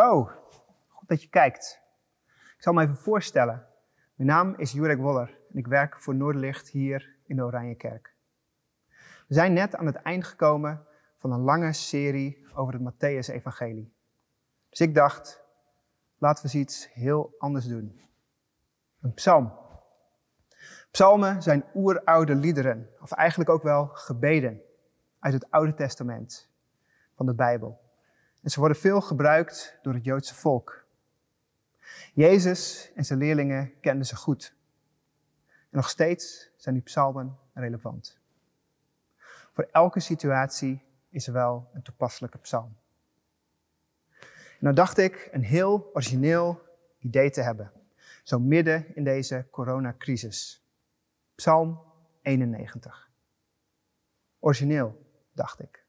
Hallo, goed dat je kijkt. Ik zal me even voorstellen. Mijn naam is Jurek Woller en ik werk voor Noorderlicht hier in de Oranjekerk. We zijn net aan het eind gekomen van een lange serie over het Matthäus-evangelie. Dus ik dacht, laten we eens iets heel anders doen. Een psalm. Psalmen zijn oeroude liederen, of eigenlijk ook wel gebeden uit het Oude Testament van de Bijbel. En ze worden veel gebruikt door het Joodse volk. Jezus en zijn leerlingen kenden ze goed. En nog steeds zijn die psalmen relevant. Voor elke situatie is er wel een toepasselijke psalm. En nou dacht ik een heel origineel idee te hebben. Zo midden in deze coronacrisis. Psalm 91. Origineel, dacht ik.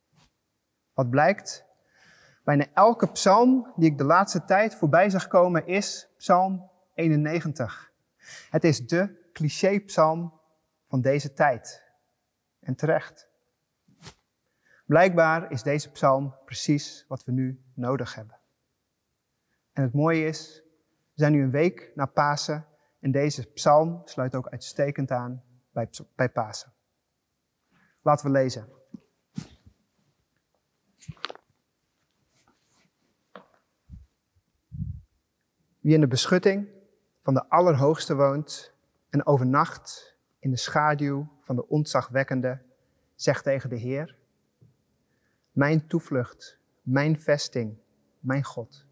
Wat blijkt? Bijna elke psalm die ik de laatste tijd voorbij zag komen is Psalm 91. Het is de cliché-psalm van deze tijd. En terecht. Blijkbaar is deze psalm precies wat we nu nodig hebben. En het mooie is, we zijn nu een week na Pasen en deze psalm sluit ook uitstekend aan bij, bij Pasen. Laten we lezen. Wie in de beschutting van de Allerhoogste woont en overnacht in de schaduw van de ontzagwekkende, zegt tegen de Heer, mijn toevlucht, mijn vesting, mijn God.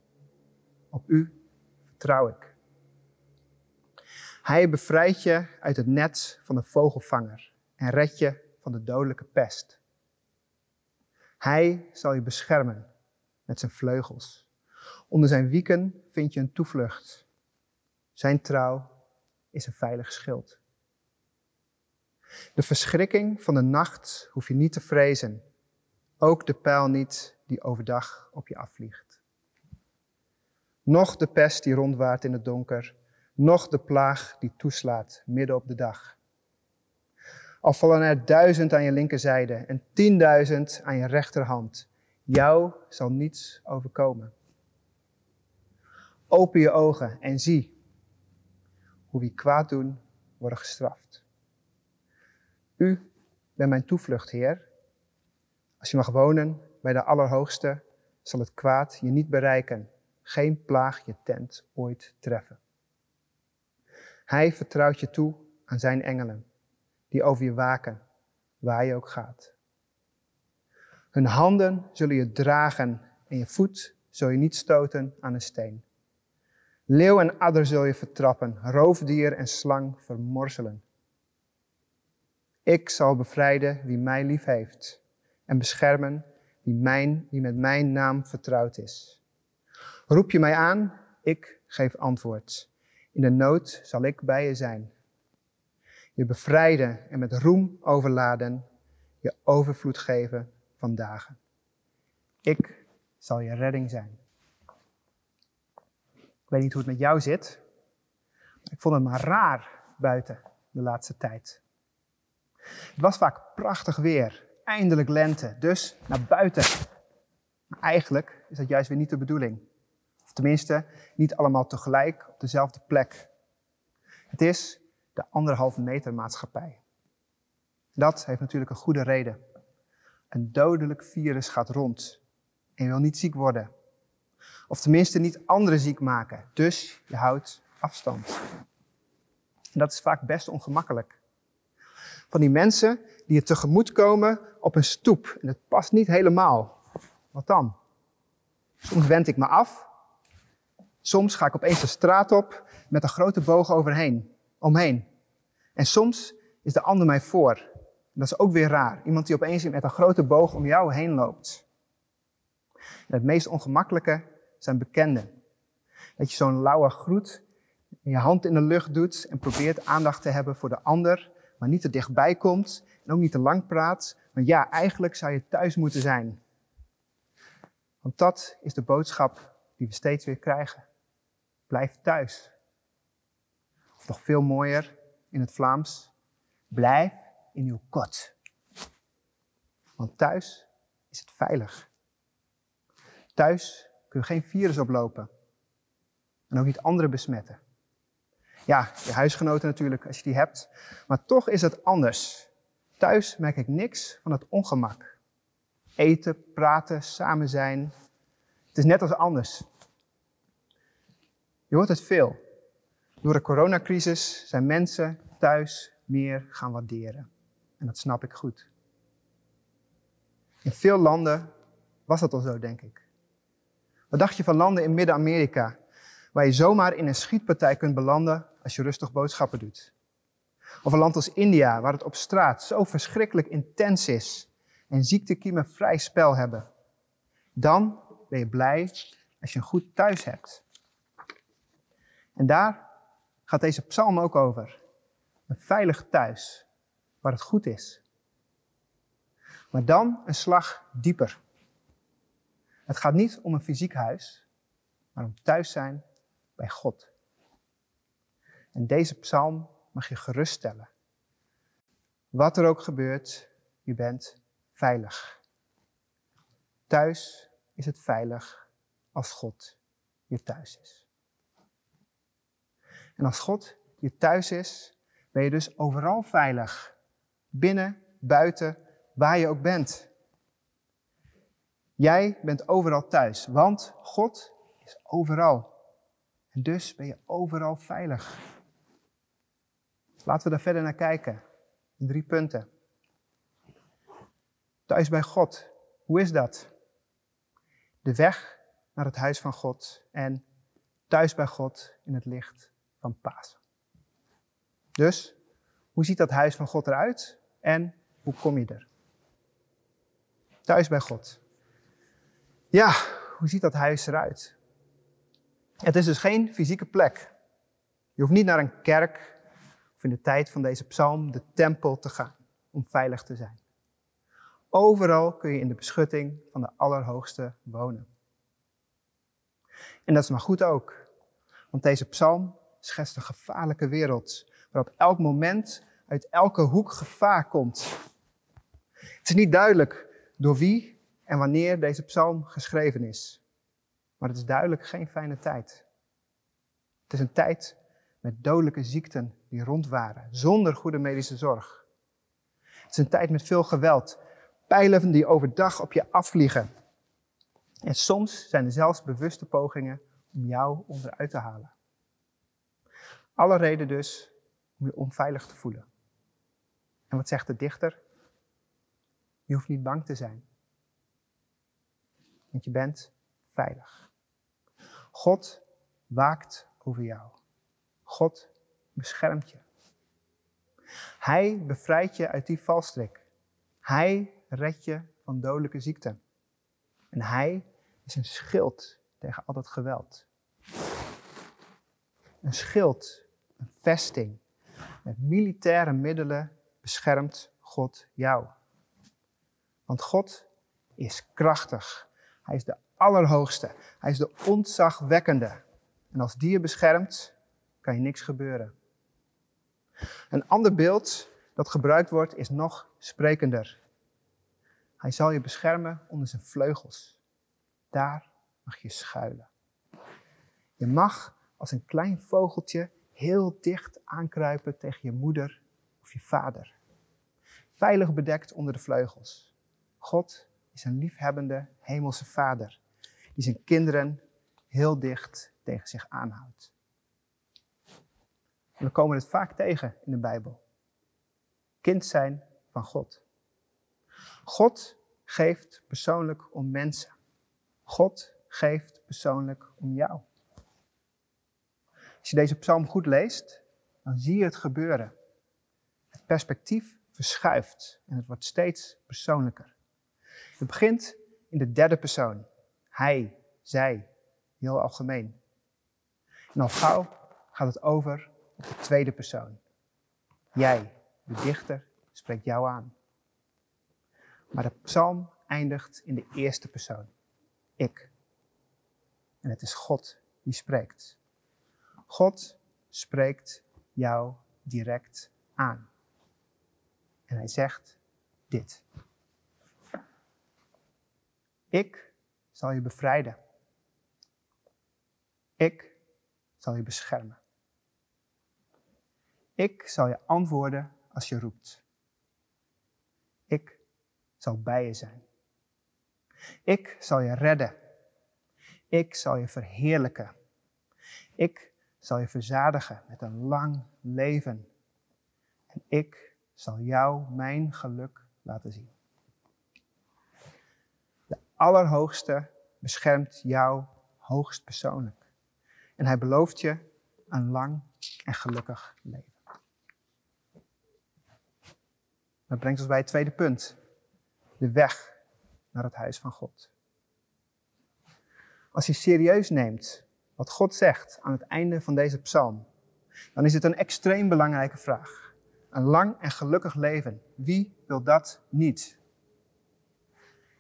Op u vertrouw ik. Hij bevrijdt je uit het net van de vogelvanger en redt je van de dodelijke pest. Hij zal je beschermen met zijn vleugels. Onder zijn wieken vind je een toevlucht. Zijn trouw is een veilig schild. De verschrikking van de nacht hoef je niet te vrezen. Ook de pijl niet die overdag op je afvliegt. Nog de pest die rondwaart in het donker, nog de plaag die toeslaat midden op de dag. Al vallen er duizend aan je linkerzijde en tienduizend aan je rechterhand, jou zal niets overkomen. Open je ogen en zie hoe wie kwaad doen worden gestraft. U bent mijn toevlucht, Heer. Als je mag wonen bij de Allerhoogste, zal het kwaad je niet bereiken, geen plaag je tent ooit treffen. Hij vertrouwt je toe aan zijn engelen, die over je waken, waar je ook gaat. Hun handen zullen je dragen en je voet zul je niet stoten aan een steen. Leeuw en adder zul je vertrappen, roofdier en slang vermorzelen. Ik zal bevrijden wie mij lief heeft en beschermen wie, mijn, wie met mijn naam vertrouwd is. Roep je mij aan, ik geef antwoord. In de nood zal ik bij je zijn. Je bevrijden en met roem overladen, je overvloed geven van dagen. Ik zal je redding zijn. Ik weet niet hoe het met jou zit. Ik vond het maar raar buiten de laatste tijd. Het was vaak prachtig weer, eindelijk lente, dus naar buiten. Maar eigenlijk is dat juist weer niet de bedoeling. Of tenminste, niet allemaal tegelijk op dezelfde plek. Het is de anderhalve meter maatschappij. Dat heeft natuurlijk een goede reden. Een dodelijk virus gaat rond en wil niet ziek worden. Of tenminste niet anderen ziek maken. Dus je houdt afstand. En dat is vaak best ongemakkelijk. Van die mensen die je tegemoet komen op een stoep. En het past niet helemaal. Wat dan? Soms wend ik me af. Soms ga ik opeens de straat op met een grote boog overheen, omheen. En soms is de ander mij voor. En dat is ook weer raar. Iemand die opeens met een grote boog om jou heen loopt. En het meest ongemakkelijke zijn bekenden. Dat je zo'n lauwe groet je hand in de lucht doet en probeert aandacht te hebben voor de ander, maar niet te dichtbij komt en ook niet te lang praat. Want ja, eigenlijk zou je thuis moeten zijn. Want dat is de boodschap die we steeds weer krijgen. Blijf thuis. Of nog veel mooier in het Vlaams, blijf in uw kot. Want thuis is het veilig. Thuis kun je geen virus oplopen. En ook niet anderen besmetten. Ja, je huisgenoten natuurlijk, als je die hebt. Maar toch is het anders. Thuis merk ik niks van het ongemak. Eten, praten, samen zijn. Het is net als anders. Je hoort het veel. Door de coronacrisis zijn mensen thuis meer gaan waarderen. En dat snap ik goed. In veel landen was dat al zo, denk ik. Wat dacht je van landen in Midden-Amerika, waar je zomaar in een schietpartij kunt belanden als je rustig boodschappen doet? Of een land als India, waar het op straat zo verschrikkelijk intens is en ziektekiemen vrij spel hebben. Dan ben je blij als je een goed thuis hebt. En daar gaat deze psalm ook over. Een veilig thuis, waar het goed is. Maar dan een slag dieper. Het gaat niet om een fysiek huis, maar om thuis zijn bij God. En deze psalm mag je geruststellen. Wat er ook gebeurt, je bent veilig. Thuis is het veilig als God je thuis is. En als God je thuis is, ben je dus overal veilig. Binnen, buiten, waar je ook bent. Jij bent overal thuis, want God is overal. En dus ben je overal veilig. Laten we daar verder naar kijken. In drie punten. Thuis bij God. Hoe is dat? De weg naar het huis van God en thuis bij God in het licht van Pasen. Dus, hoe ziet dat huis van God eruit en hoe kom je er? Thuis bij God. Ja, hoe ziet dat huis eruit? Het is dus geen fysieke plek. Je hoeft niet naar een kerk of in de tijd van deze psalm de tempel te gaan om veilig te zijn. Overal kun je in de beschutting van de Allerhoogste wonen. En dat is maar goed ook, want deze psalm schetst een gevaarlijke wereld, waar op elk moment uit elke hoek gevaar komt. Het is niet duidelijk door wie en wanneer deze psalm geschreven is, maar het is duidelijk geen fijne tijd. Het is een tijd met dodelijke ziekten die rond waren, zonder goede medische zorg. Het is een tijd met veel geweld, pijlen die overdag op je afvliegen. En soms zijn er zelfs bewuste pogingen om jou onderuit te halen. Alle reden dus om je onveilig te voelen. En wat zegt de dichter? Je hoeft niet bang te zijn. Want je bent veilig. God waakt over jou. God beschermt je. Hij bevrijdt je uit die valstrik. Hij redt je van dodelijke ziekten. En hij is een schild tegen al dat geweld. Een schild, een vesting. Met militaire middelen beschermt God jou. Want God is krachtig. Hij is de Allerhoogste. Hij is de ontzagwekkende. En als die je beschermt, kan je niks gebeuren. Een ander beeld dat gebruikt wordt is nog sprekender. Hij zal je beschermen onder zijn vleugels. Daar mag je schuilen. Je mag als een klein vogeltje heel dicht aankruipen tegen je moeder of je vader. Veilig bedekt onder de vleugels. God is een liefhebbende hemelse vader die zijn kinderen heel dicht tegen zich aanhoudt. we komen het vaak tegen in de Bijbel. Kind zijn van God. God geeft persoonlijk om mensen. God geeft persoonlijk om jou. Als je deze psalm goed leest, dan zie je het gebeuren. Het perspectief verschuift en het wordt steeds persoonlijker. Het begint in de derde persoon. Hij, zij, heel algemeen. En al gauw gaat het over de tweede persoon. Jij, de dichter, spreekt jou aan. Maar de psalm eindigt in de eerste persoon. Ik. En het is God die spreekt. God spreekt jou direct aan. En hij zegt dit. Ik zal je bevrijden. Ik zal je beschermen. Ik zal je antwoorden als je roept. Ik zal bij je zijn. Ik zal je redden. Ik zal je verheerlijken. Ik zal je verzadigen met een lang leven. En ik zal jou mijn geluk laten zien. Allerhoogste beschermt jou hoogst persoonlijk. En hij belooft je een lang en gelukkig leven. Dat brengt ons bij het tweede punt. De weg naar het huis van God. Als je serieus neemt wat God zegt aan het einde van deze psalm, dan is het een extreem belangrijke vraag. Een lang en gelukkig leven. Wie wil dat niet?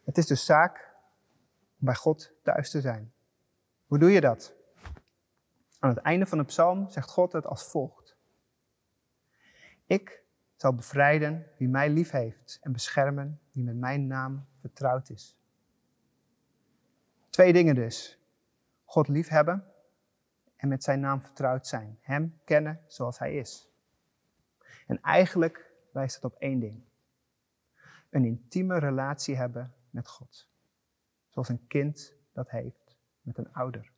Het is dus zaak om bij God thuis te zijn. Hoe doe je dat? Aan het einde van de psalm zegt God het als volgt. Ik zal bevrijden wie mij lief heeft en beschermen wie met mijn naam vertrouwd is. Twee dingen dus. God liefhebben en met zijn naam vertrouwd zijn. Hem kennen zoals hij is. En eigenlijk wijst het op één ding. Een intieme relatie hebben met God. Zoals een kind dat heeft met een ouder.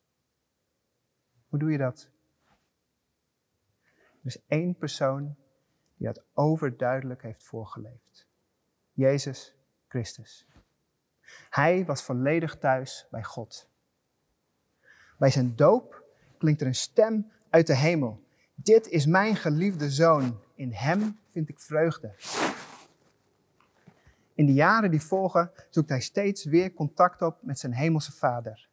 Hoe doe je dat? Er is één persoon die dat overduidelijk heeft voorgeleefd. Jezus Christus. Hij was volledig thuis bij God. Bij zijn doop klinkt er een stem uit de hemel. Dit is mijn geliefde zoon. In hem vind ik vreugde. In de jaren die volgen zoekt hij steeds weer contact op met zijn hemelse vader.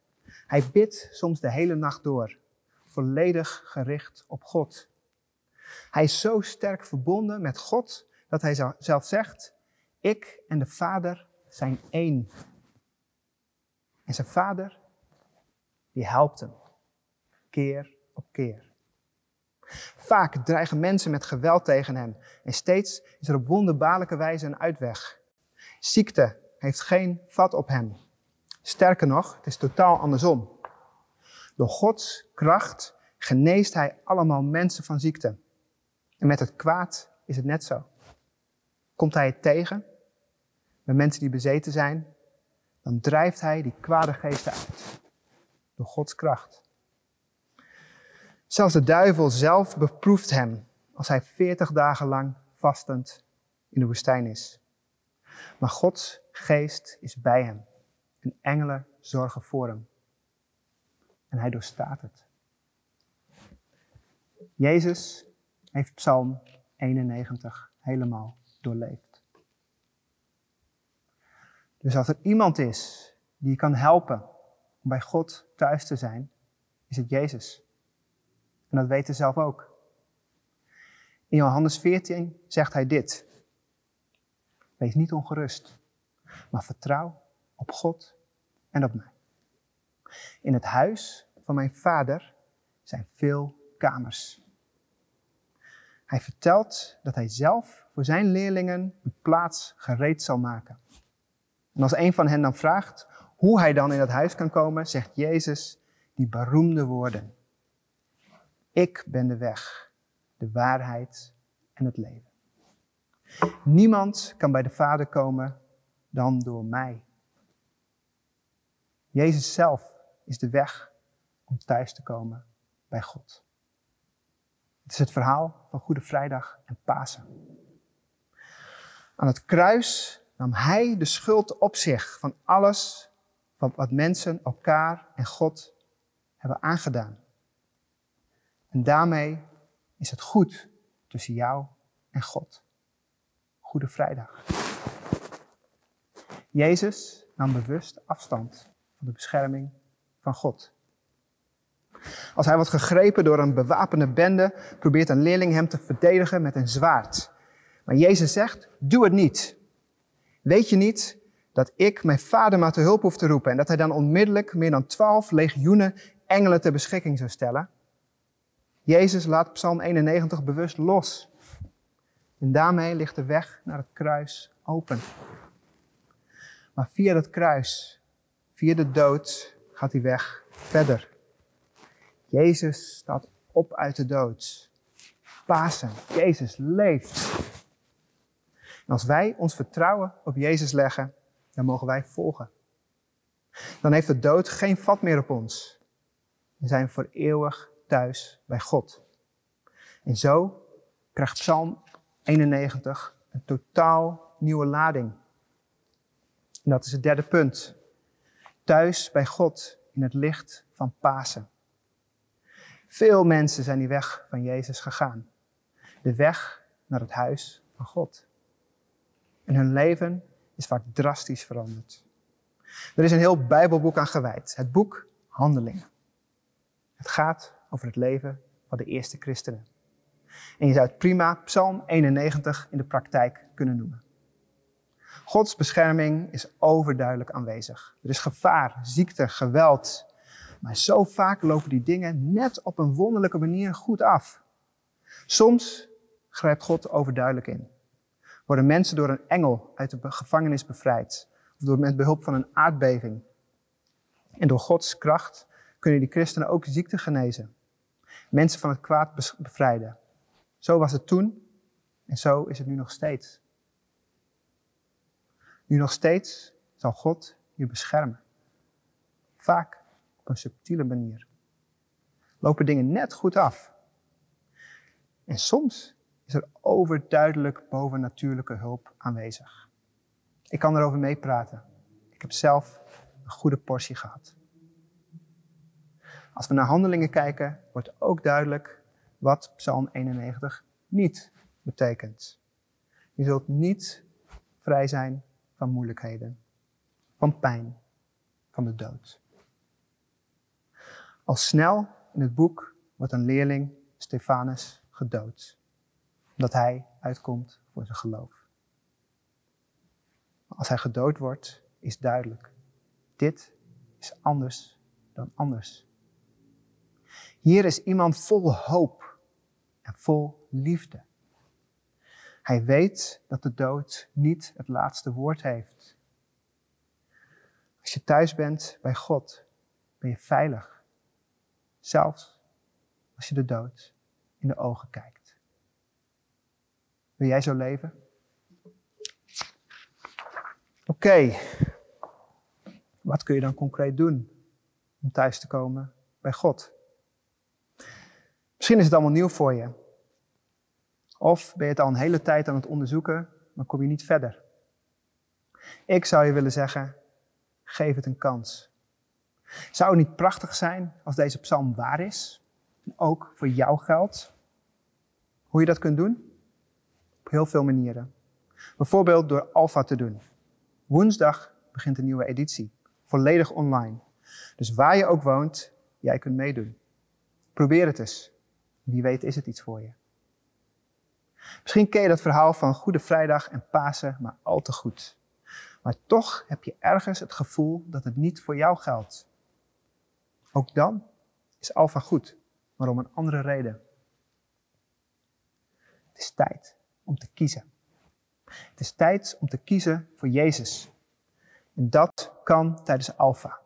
Hij bidt soms de hele nacht door, volledig gericht op God. Hij is zo sterk verbonden met God dat hij zelf zegt: Ik en de Vader zijn één. En zijn Vader, die helpt hem, keer op keer. Vaak dreigen mensen met geweld tegen hem en steeds is er op wonderbaarlijke wijze een uitweg. Ziekte heeft geen vat op hem. Sterker nog, het is totaal andersom. Door Gods kracht geneest hij allemaal mensen van ziekte. En met het kwaad is het net zo. Komt hij het tegen, met mensen die bezeten zijn, dan drijft hij die kwade geesten uit. Door Gods kracht. Zelfs de duivel zelf beproeft hem als hij veertig dagen lang vastend in de woestijn is. Maar Gods geest is bij hem en engelen zorgen voor hem. En hij doorstaat het. Jezus heeft Psalm 91 helemaal doorleefd. Dus als er iemand is die je kan helpen om bij God thuis te zijn, is het Jezus. En dat weet hij zelf ook. In Johannes 14 zegt hij dit. Wees niet ongerust, maar vertrouw op God en op mij. In het huis van mijn vader zijn veel kamers. Hij vertelt dat hij zelf voor zijn leerlingen een plaats gereed zal maken. En als een van hen dan vraagt hoe hij dan in het huis kan komen, zegt Jezus die beroemde woorden. Ik ben de weg, de waarheid en het leven. Niemand kan bij de Vader komen dan door mij. Jezus zelf is de weg om thuis te komen bij God. Het is het verhaal van Goede Vrijdag en Pasen. Aan het kruis nam hij de schuld op zich van alles wat mensen elkaar en God hebben aangedaan. En daarmee is het goed tussen jou en God. Goede Vrijdag. Jezus nam bewust afstand van de bescherming van God. Als hij wordt gegrepen door een bewapende bende, probeert een leerling hem te verdedigen met een zwaard. Maar Jezus zegt, doe het niet. Weet je niet dat ik mijn vader maar te hulp hoef te roepen en dat hij dan onmiddellijk meer dan twaalf legioenen engelen ter beschikking zou stellen? Jezus laat Psalm 91 bewust los. En daarmee ligt de weg naar het kruis open. Maar via het kruis, via de dood, gaat die weg verder. Jezus staat op uit de dood. Pasen, Jezus leeft. Als wij ons vertrouwen op Jezus leggen, dan mogen wij volgen. Dan heeft de dood geen vat meer op ons. We zijn voor eeuwig thuis bij God. En zo krijgt Psalm 91 een totaal nieuwe lading. En dat is het derde punt. Thuis bij God in het licht van Pasen. Veel mensen zijn die weg van Jezus gegaan. De weg naar het huis van God. En hun leven is vaak drastisch veranderd. Er is een heel Bijbelboek aan gewijd. Het boek Handelingen. Het gaat over het leven van de eerste christenen. En je zou het prima Psalm 91 in de praktijk kunnen noemen. Gods bescherming is overduidelijk aanwezig. Er is gevaar, ziekte, geweld. Maar zo vaak lopen die dingen net op een wonderlijke manier goed af. Soms grijpt God overduidelijk in. Worden mensen door een engel uit de gevangenis bevrijd. Of door met behulp van een aardbeving. En door Gods kracht kunnen die christenen ook ziekte genezen. Mensen van het kwaad bevrijden. Zo was het toen en zo is het nu nog steeds. Nu nog steeds zal God je beschermen. Vaak op een subtiele manier. Lopen dingen net goed af. En soms is er overduidelijk bovennatuurlijke hulp aanwezig. Ik kan erover meepraten. Ik heb zelf een goede portie gehad. Als we naar handelingen kijken, wordt ook duidelijk wat Psalm 91 niet betekent. Je zult niet vrij zijn van moeilijkheden, van pijn, van de dood. Al snel in het boek wordt een leerling, Stefanus, gedood, omdat hij uitkomt voor zijn geloof. als hij gedood wordt, is duidelijk, dit is anders dan anders. Hier is iemand vol hoop vol liefde. Hij weet dat de dood niet het laatste woord heeft. Als je thuis bent bij God, ben je veilig. Zelfs als je de dood in de ogen kijkt. Wil jij zo leven? Oké, wat kun je dan concreet doen om thuis te komen bij God? Misschien is het allemaal nieuw voor je. Of ben je het al een hele tijd aan het onderzoeken, maar kom je niet verder. Ik zou je willen zeggen, geef het een kans. Zou het niet prachtig zijn als deze psalm waar is? En ook voor jou geldt? Hoe je dat kunt doen? Op heel veel manieren. Bijvoorbeeld door Alpha te doen. Woensdag begint een nieuwe editie. Volledig online. Dus waar je ook woont, jij kunt meedoen. Probeer het eens. Wie weet is het iets voor je. Misschien ken je dat verhaal van Goede Vrijdag en Pasen maar al te goed. Maar toch heb je ergens het gevoel dat het niet voor jou geldt. Ook dan is Alfa goed, maar om een andere reden. Het is tijd om te kiezen. Het is tijd om te kiezen voor Jezus. En dat kan tijdens Alfa.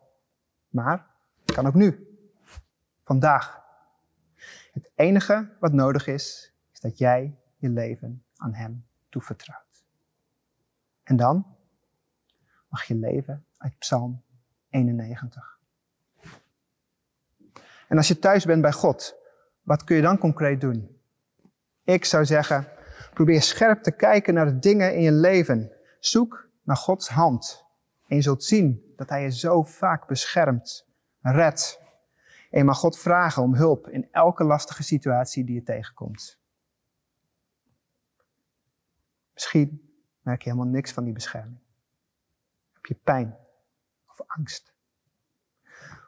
Maar het kan ook nu. Vandaag. Het enige wat nodig is, is dat jij je leven aan Hem toevertrouwt. En dan mag je leven uit Psalm 91. En als je thuis bent bij God, wat kun je dan concreet doen? Ik zou zeggen, probeer scherp te kijken naar de dingen in je leven. Zoek naar Gods hand. En je zult zien dat Hij je zo vaak beschermt, redt. En mag God vragen om hulp in elke lastige situatie die je tegenkomt. Misschien merk je helemaal niks van die bescherming. Heb je pijn of angst?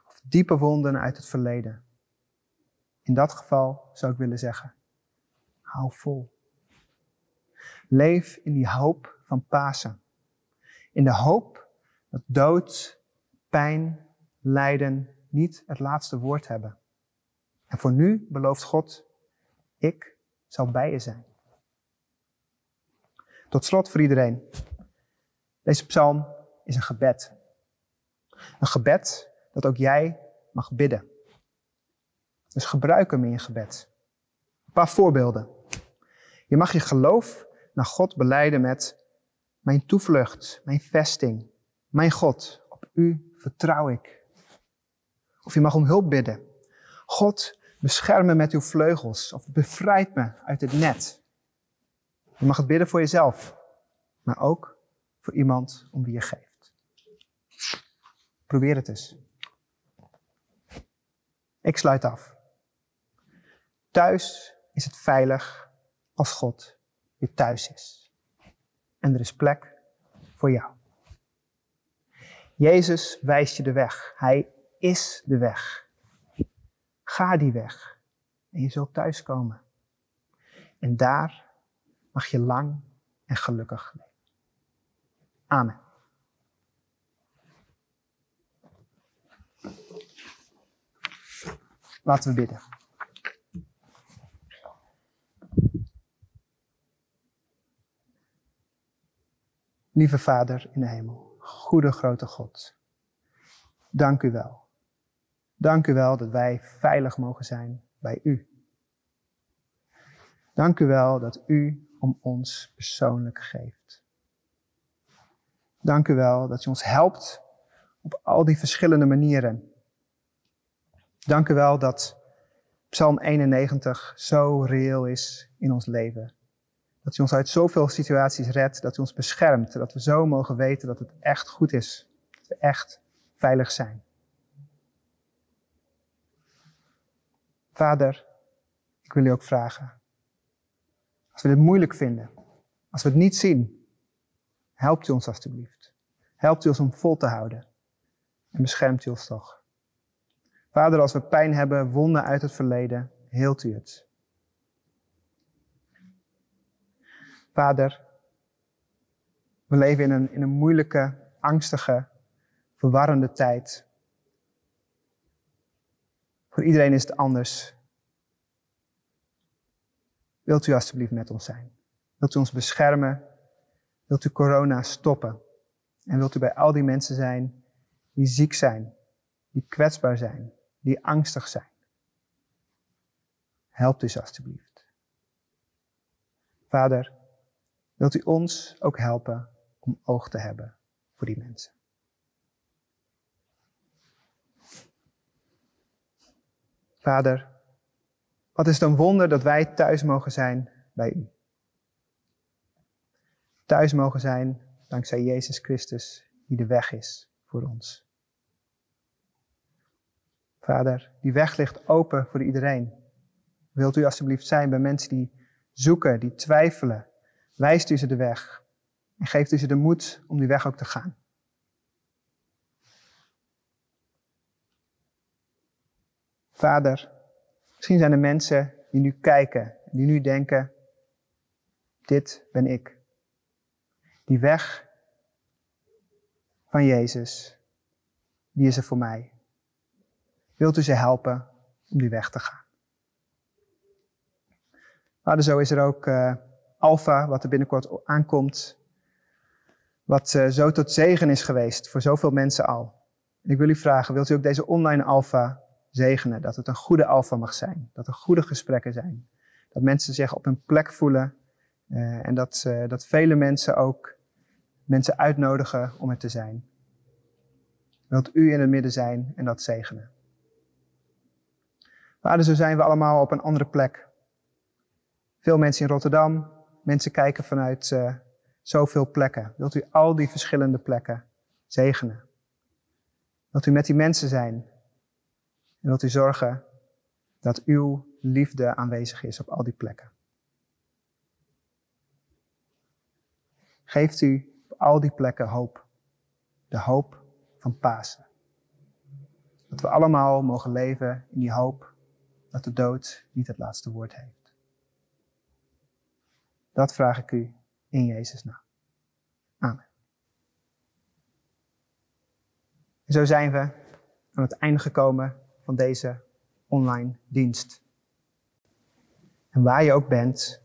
Of diepe wonden uit het verleden? In dat geval zou ik willen zeggen, hou vol. Leef in die hoop van Pasen. In de hoop dat dood, pijn, lijden niet het laatste woord hebben. En voor nu belooft God, ik zal bij je zijn. Tot slot voor iedereen. Deze psalm is een gebed. Een gebed dat ook jij mag bidden. Dus gebruik hem in je gebed. Een paar voorbeelden. Je mag je geloof naar God beleiden met mijn toevlucht, mijn vesting, mijn God. Op u vertrouw ik. Of je mag om hulp bidden. God, bescherm me met uw vleugels of bevrijd me uit het net. Je mag het bidden voor jezelf, maar ook voor iemand om wie je geeft. Probeer het eens. Ik sluit af. Thuis is het veilig als God weer thuis is. En er is plek voor jou. Jezus wijst je de weg. Hij is de weg. Ga die weg en je zult thuiskomen. En daar mag je lang en gelukkig leven. Amen. Laten we bidden. Lieve Vader in de hemel, goede grote God, dank u wel. Dank u wel dat wij veilig mogen zijn bij u. Dank u wel dat u om ons persoonlijk geeft. Dank u wel dat u ons helpt op al die verschillende manieren. Dank u wel dat Psalm 91 zo reëel is in ons leven. Dat u ons uit zoveel situaties redt, dat u ons beschermt, dat we zo mogen weten dat het echt goed is. Dat we echt veilig zijn. Vader, ik wil u ook vragen. Als we dit moeilijk vinden, als we het niet zien, helpt u ons alstublieft. Helpt u ons om vol te houden. En beschermt u ons toch. Vader, als we pijn hebben, wonden uit het verleden, heelt u het. Vader, we leven in een, in een moeilijke, angstige, verwarrende tijd. Voor iedereen is het anders. Wilt u alstublieft met ons zijn? Wilt u ons beschermen? Wilt u corona stoppen? En wilt u bij al die mensen zijn die ziek zijn, die kwetsbaar zijn, die angstig zijn? Helpt u ze alstublieft. Vader, wilt u ons ook helpen om oog te hebben voor die mensen? Vader, wat is het een wonder dat wij thuis mogen zijn bij u. Thuis mogen zijn dankzij Jezus Christus, die de weg is voor ons. Vader, die weg ligt open voor iedereen. Wilt u alstublieft zijn bij mensen die zoeken, die twijfelen. Wijst u ze de weg en geeft u ze de moed om die weg ook te gaan. Vader, misschien zijn er mensen die nu kijken, die nu denken, dit ben ik. Die weg van Jezus, die is er voor mij. Wilt u ze helpen om die weg te gaan? Maar zo is er ook uh, Alpha, wat er binnenkort aankomt, wat uh, zo tot zegen is geweest voor zoveel mensen al. En ik wil u vragen, wilt u ook deze online Alpha zegenen? Dat het een goede Alpha mag zijn, dat er goede gesprekken zijn, dat mensen zich op hun plek voelen uh, en dat, uh, dat vele mensen ook mensen uitnodigen om er te zijn. Wilt u in het midden zijn en dat zegenen. Vader, zo zijn we allemaal op een andere plek. Veel mensen in Rotterdam, mensen kijken vanuit uh, zoveel plekken. Wilt u al die verschillende plekken zegenen? Wilt u met die mensen zijn? En wilt u zorgen dat uw liefde aanwezig is op al die plekken? Geeft u op al die plekken hoop. De hoop van Pasen. Dat we allemaal mogen leven in die hoop dat de dood niet het laatste woord heeft. Dat vraag ik u in Jezus naam. Amen. En zo zijn we aan het einde gekomen van deze online dienst. En waar je ook bent,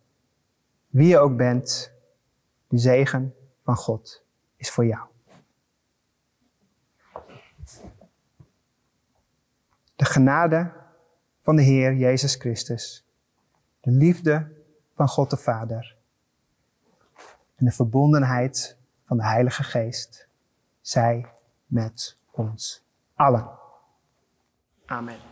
wie je ook bent, de zegen van God is voor jou. De genade van de Heer Jezus Christus, de liefde van God de Vader en de verbondenheid van de Heilige Geest zij met ons allen. Amen.